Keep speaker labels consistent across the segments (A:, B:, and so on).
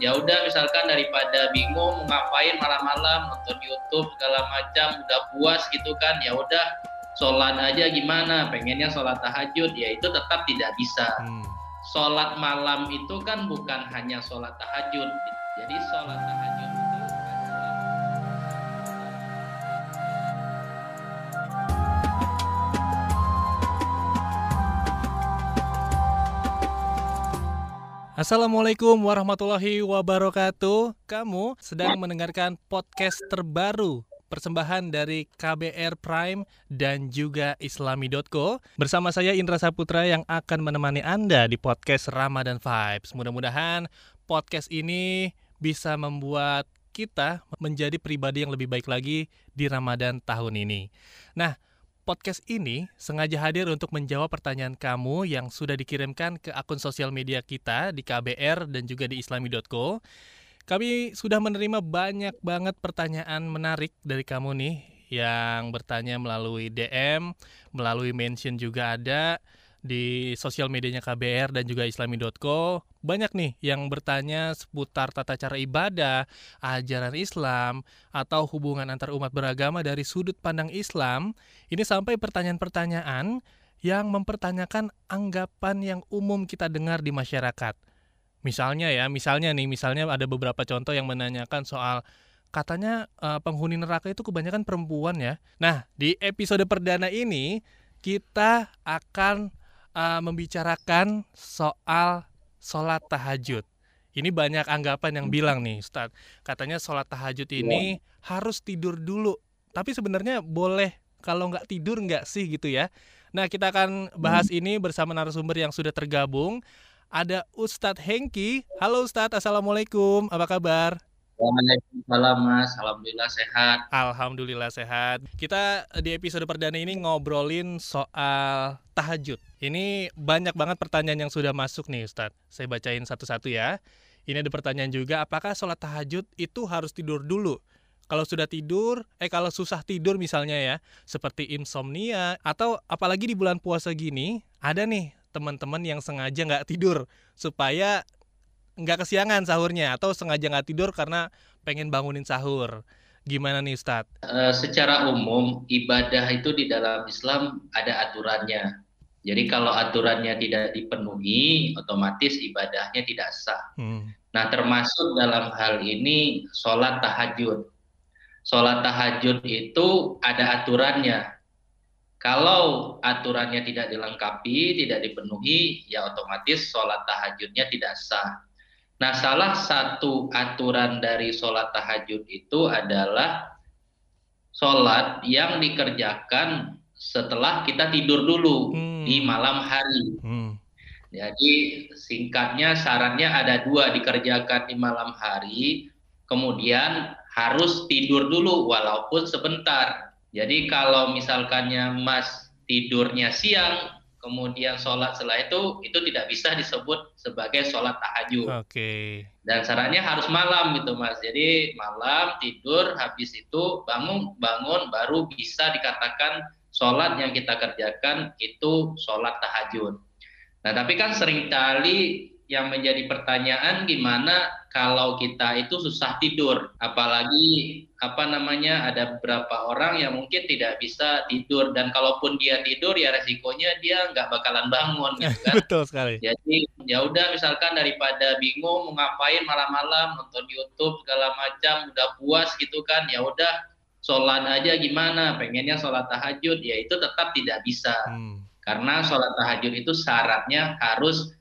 A: ya udah misalkan daripada bingung mau ngapain malam-malam nonton YouTube segala macam udah puas gitu kan ya udah sholat aja gimana? Pengennya sholat tahajud ya itu tetap tidak bisa. Hmm. sholat malam itu kan bukan hanya sholat tahajud. Jadi sholat tahajud
B: Assalamualaikum warahmatullahi wabarakatuh. Kamu sedang mendengarkan podcast terbaru persembahan dari KBR Prime dan juga Islami.co bersama saya Indra Saputra yang akan menemani Anda di podcast Ramadan Vibes. Mudah-mudahan podcast ini bisa membuat kita menjadi pribadi yang lebih baik lagi di Ramadan tahun ini. Nah, podcast ini sengaja hadir untuk menjawab pertanyaan kamu yang sudah dikirimkan ke akun sosial media kita di KBR dan juga di islami.co. Kami sudah menerima banyak banget pertanyaan menarik dari kamu nih yang bertanya melalui DM, melalui mention juga ada di sosial medianya KBR dan juga islami.co banyak nih yang bertanya seputar tata cara ibadah, ajaran Islam, atau hubungan antar umat beragama dari sudut pandang Islam. Ini sampai pertanyaan-pertanyaan yang mempertanyakan anggapan yang umum kita dengar di masyarakat. Misalnya ya, misalnya nih, misalnya ada beberapa contoh yang menanyakan soal katanya uh, penghuni neraka itu kebanyakan perempuan ya. Nah, di episode perdana ini kita akan uh, membicarakan soal sholat tahajud. Ini banyak anggapan yang bilang nih, Ustaz. Katanya sholat tahajud iya. ini ya. harus tidur dulu. Tapi sebenarnya boleh kalau nggak tidur nggak sih gitu ya. Nah kita akan bahas hmm. ini bersama narasumber yang sudah tergabung. Ada Ustadz Hengki. Halo Ustadz, Assalamualaikum. Apa kabar?
A: Waalaikumsalam Mas, Alhamdulillah sehat.
B: Alhamdulillah sehat. Kita di episode perdana ini ngobrolin soal tahajud. Ini banyak banget pertanyaan yang sudah masuk nih Ustadz. Saya bacain satu-satu ya. Ini ada pertanyaan juga, apakah sholat tahajud itu harus tidur dulu? Kalau sudah tidur, eh kalau susah tidur misalnya ya, seperti insomnia, atau apalagi di bulan puasa gini, ada nih teman-teman yang sengaja nggak tidur supaya nggak kesiangan sahurnya atau sengaja nggak tidur karena pengen bangunin sahur. Gimana nih Ustadz?
A: Uh, secara umum ibadah itu di dalam Islam ada aturannya. Jadi kalau aturannya tidak dipenuhi, otomatis ibadahnya tidak sah. Hmm. Nah termasuk dalam hal ini sholat tahajud. Sholat tahajud itu ada aturannya. Kalau aturannya tidak dilengkapi, tidak dipenuhi, ya otomatis sholat tahajudnya tidak sah. Nah, salah satu aturan dari sholat tahajud itu adalah sholat yang dikerjakan setelah kita tidur dulu hmm. di malam hari. Hmm. Jadi singkatnya sarannya ada dua dikerjakan di malam hari, kemudian harus tidur dulu walaupun sebentar. Jadi kalau misalkannya Mas tidurnya siang, kemudian sholat setelah itu itu tidak bisa disebut sebagai sholat tahajud.
B: Oke. Okay.
A: Dan sarannya harus malam gitu mas. Jadi malam tidur habis itu bangun bangun baru bisa dikatakan sholat yang kita kerjakan itu sholat tahajud. Nah tapi kan sering kali yang menjadi pertanyaan gimana kalau kita itu susah tidur, apalagi apa namanya ada beberapa orang yang mungkin tidak bisa tidur dan kalaupun dia tidur ya resikonya dia nggak bakalan bangun gitu kan.
B: Betul sekali.
A: Jadi ya udah misalkan daripada bingung mau ngapain malam-malam nonton YouTube segala macam udah puas gitu kan ya udah sholat aja gimana pengennya sholat tahajud ya itu tetap tidak bisa hmm. karena sholat tahajud itu syaratnya harus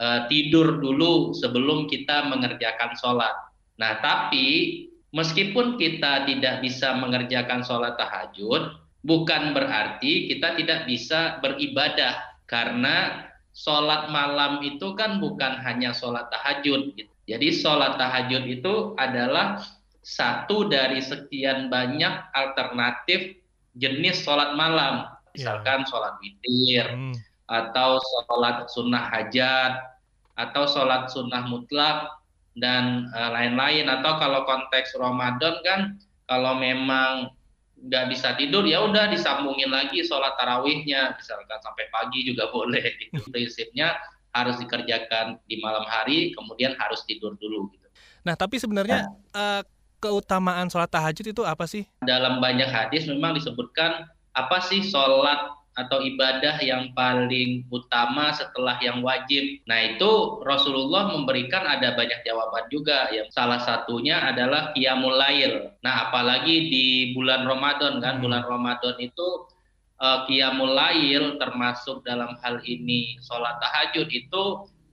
A: uh, tidur dulu sebelum kita mengerjakan sholat. Nah, tapi meskipun kita tidak bisa mengerjakan sholat tahajud, bukan berarti kita tidak bisa beribadah karena sholat malam itu kan bukan hanya sholat tahajud. Jadi sholat tahajud itu adalah satu dari sekian banyak alternatif jenis sholat malam. Ya. Misalkan sholat witir, hmm atau sholat sunnah hajat atau sholat sunnah mutlak dan uh, lain-lain atau kalau konteks Ramadan kan kalau memang nggak bisa tidur ya udah disambungin lagi sholat tarawihnya misalkan sampai pagi juga boleh itu prinsipnya harus dikerjakan di malam hari, kemudian harus tidur dulu. Gitu.
B: Nah, tapi sebenarnya nah. uh, keutamaan sholat tahajud itu apa sih?
A: Dalam banyak hadis memang disebutkan apa sih sholat atau ibadah yang paling utama setelah yang wajib. Nah, itu Rasulullah memberikan ada banyak jawaban juga. Yang salah satunya adalah qiyamul lail. Nah, apalagi di bulan Ramadan kan, hmm. bulan Ramadan itu uh, qiyamul lail termasuk dalam hal ini sholat tahajud itu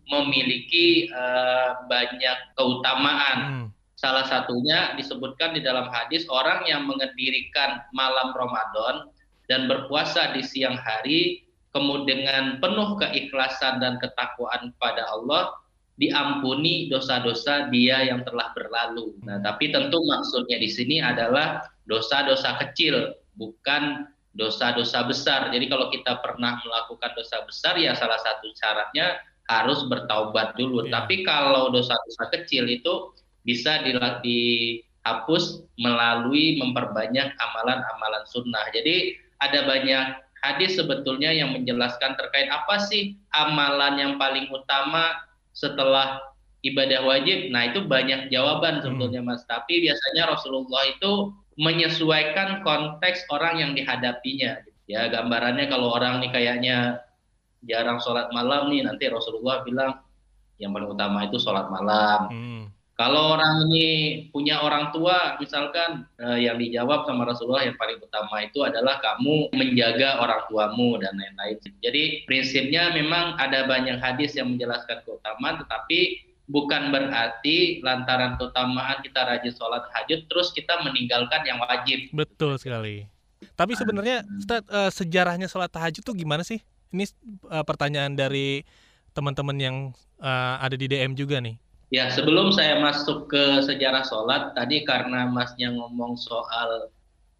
A: memiliki uh, banyak keutamaan. Hmm. Salah satunya disebutkan di dalam hadis orang yang mengedirikan malam Ramadan dan berpuasa di siang hari, kemudian dengan penuh keikhlasan dan ketakwaan pada Allah, diampuni dosa-dosa dia yang telah berlalu. Nah, tapi tentu maksudnya di sini adalah dosa-dosa kecil, bukan dosa-dosa besar. Jadi kalau kita pernah melakukan dosa besar, ya salah satu syaratnya harus bertaubat dulu. Yeah. Tapi kalau dosa-dosa kecil itu bisa dihapus melalui memperbanyak amalan-amalan sunnah. Jadi ada banyak hadis sebetulnya yang menjelaskan terkait apa sih amalan yang paling utama setelah ibadah wajib. Nah, itu banyak jawaban sebetulnya Mas. Tapi biasanya Rasulullah itu menyesuaikan konteks orang yang dihadapinya. Ya, gambarannya kalau orang nih kayaknya jarang sholat malam nih, nanti Rasulullah bilang yang paling utama itu sholat malam. Hmm. Kalau orang ini punya orang tua, misalkan eh, yang dijawab sama Rasulullah yang paling utama itu adalah kamu menjaga orang tuamu dan lain-lain. Jadi prinsipnya memang ada banyak hadis yang menjelaskan keutamaan, tetapi bukan berarti lantaran keutamaan kita rajin sholat hajut terus kita meninggalkan yang wajib.
B: Betul sekali. Tapi sebenarnya Ustaz, uh, sejarahnya sholat tahajud tuh gimana sih? Ini uh, pertanyaan dari teman-teman yang uh, ada di DM juga nih.
A: Ya, sebelum saya masuk ke sejarah sholat, tadi karena masnya ngomong soal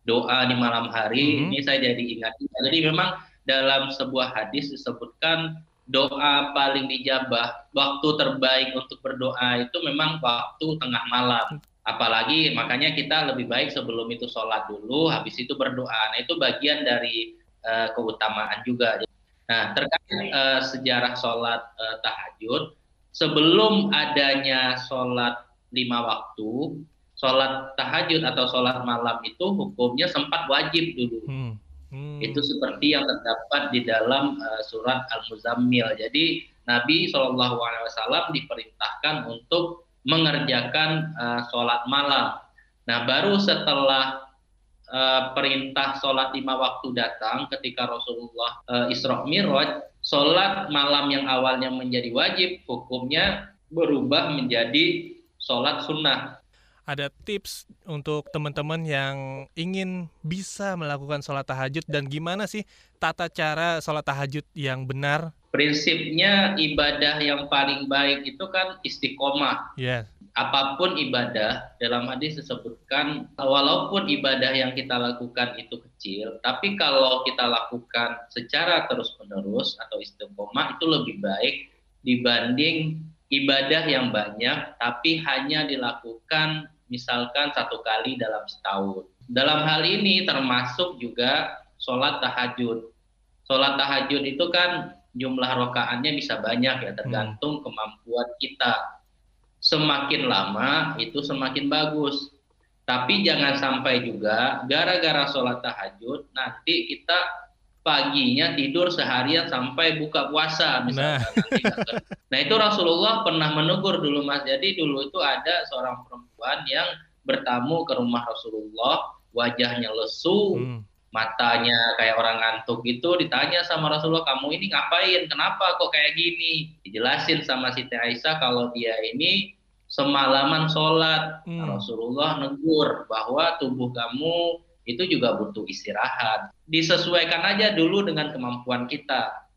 A: doa di malam hari, hmm. ini saya jadi ingat. Jadi memang dalam sebuah hadis disebutkan doa paling dijabah, waktu terbaik untuk berdoa itu memang waktu tengah malam. Apalagi makanya kita lebih baik sebelum itu sholat dulu, habis itu berdoa. Nah itu bagian dari uh, keutamaan juga. Nah terkait uh, sejarah sholat uh, tahajud, sebelum adanya sholat lima waktu, sholat tahajud atau sholat malam itu hukumnya sempat wajib dulu. Hmm. Hmm. Itu seperti yang terdapat di dalam uh, surat Al-Muzammil. Jadi Nabi SAW diperintahkan untuk mengerjakan uh, sholat malam. Nah baru setelah uh, perintah sholat lima waktu datang ketika Rasulullah uh, Isra Miraj, sholat malam yang awalnya menjadi wajib, hukumnya berubah menjadi sholat sunnah.
B: Ada tips untuk teman-teman yang ingin bisa melakukan sholat tahajud dan gimana sih tata cara sholat tahajud yang benar?
A: Prinsipnya ibadah yang paling baik itu kan istiqomah.
B: Yes
A: apa pun ibadah dalam hadis disebutkan walaupun ibadah yang kita lakukan itu kecil tapi kalau kita lakukan secara terus-menerus atau istiqomah itu lebih baik dibanding ibadah yang banyak tapi hanya dilakukan misalkan satu kali dalam setahun. Dalam hal ini termasuk juga sholat tahajud. Sholat tahajud itu kan jumlah rokaatnya bisa banyak ya tergantung kemampuan kita semakin lama itu semakin bagus. Tapi jangan sampai juga gara-gara sholat tahajud nanti kita paginya tidur seharian sampai buka puasa misalnya. Nah. nah itu Rasulullah pernah menegur dulu Mas. Jadi dulu itu ada seorang perempuan yang bertamu ke rumah Rasulullah, wajahnya lesu, hmm. Matanya kayak orang ngantuk gitu. Ditanya sama Rasulullah, kamu ini ngapain? Kenapa kok kayak gini? Dijelasin sama Siti Aisyah kalau dia ini semalaman sholat. Hmm. Rasulullah negur bahwa tubuh kamu itu juga butuh istirahat. Disesuaikan aja dulu dengan kemampuan kita.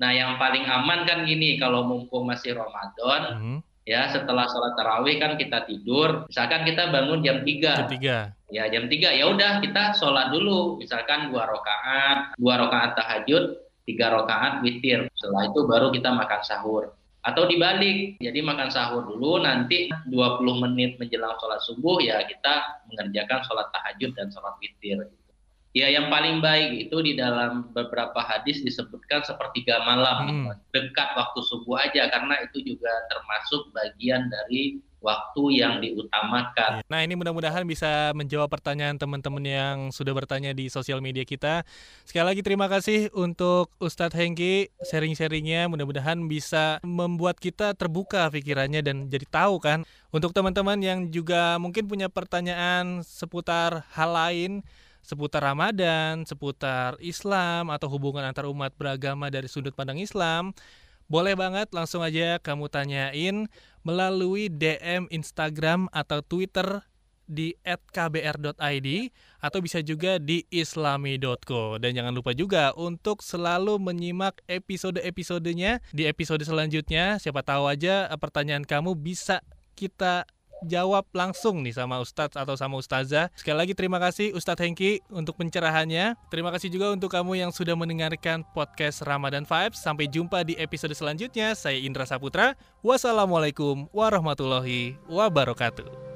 A: Nah, yang paling aman kan gini, kalau mumpung masih Ramadan, hmm. Ya setelah sholat tarawih kan kita tidur, misalkan kita bangun jam 3.
B: Jam 3.
A: Ya, jam 3 ya udah kita sholat dulu, misalkan dua rakaat, dua rakaat tahajud, tiga rakaat witir. Setelah itu baru kita makan sahur atau dibalik jadi makan sahur dulu nanti 20 menit menjelang sholat subuh ya kita mengerjakan sholat tahajud dan sholat witir Ya yang paling baik itu di dalam beberapa hadis disebutkan sepertiga malam, hmm. dekat waktu subuh aja karena itu juga termasuk bagian dari waktu yang diutamakan.
B: Nah ini mudah-mudahan bisa menjawab pertanyaan teman-teman yang sudah bertanya di sosial media kita. Sekali lagi terima kasih untuk Ustadz Hengki sharing-sharingnya. Mudah-mudahan bisa membuat kita terbuka pikirannya dan jadi tahu kan. Untuk teman-teman yang juga mungkin punya pertanyaan seputar hal lain, seputar Ramadan, seputar Islam atau hubungan antar umat beragama dari sudut pandang Islam, boleh banget langsung aja kamu tanyain melalui DM Instagram atau Twitter di @kbr.id atau bisa juga di islami.co dan jangan lupa juga untuk selalu menyimak episode-episodenya di episode selanjutnya. Siapa tahu aja pertanyaan kamu bisa kita jawab langsung nih sama Ustadz atau sama Ustazah. Sekali lagi terima kasih Ustadz Hengki untuk pencerahannya. Terima kasih juga untuk kamu yang sudah mendengarkan podcast Ramadan Vibes. Sampai jumpa di episode selanjutnya. Saya Indra Saputra. Wassalamualaikum warahmatullahi wabarakatuh.